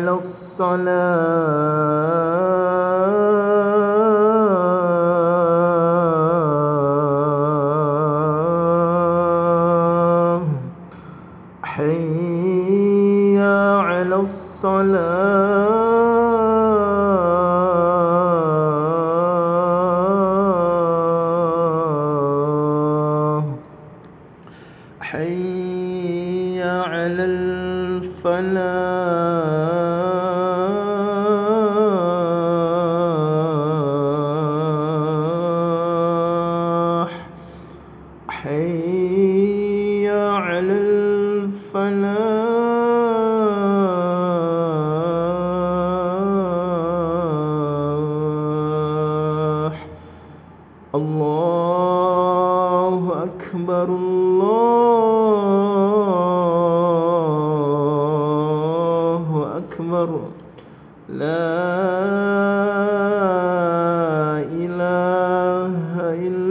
على الصلاة. حي على الصلاة. حي على الفلاح. حي على الفلاح. الله أكبر الله أكبر لا إله إلا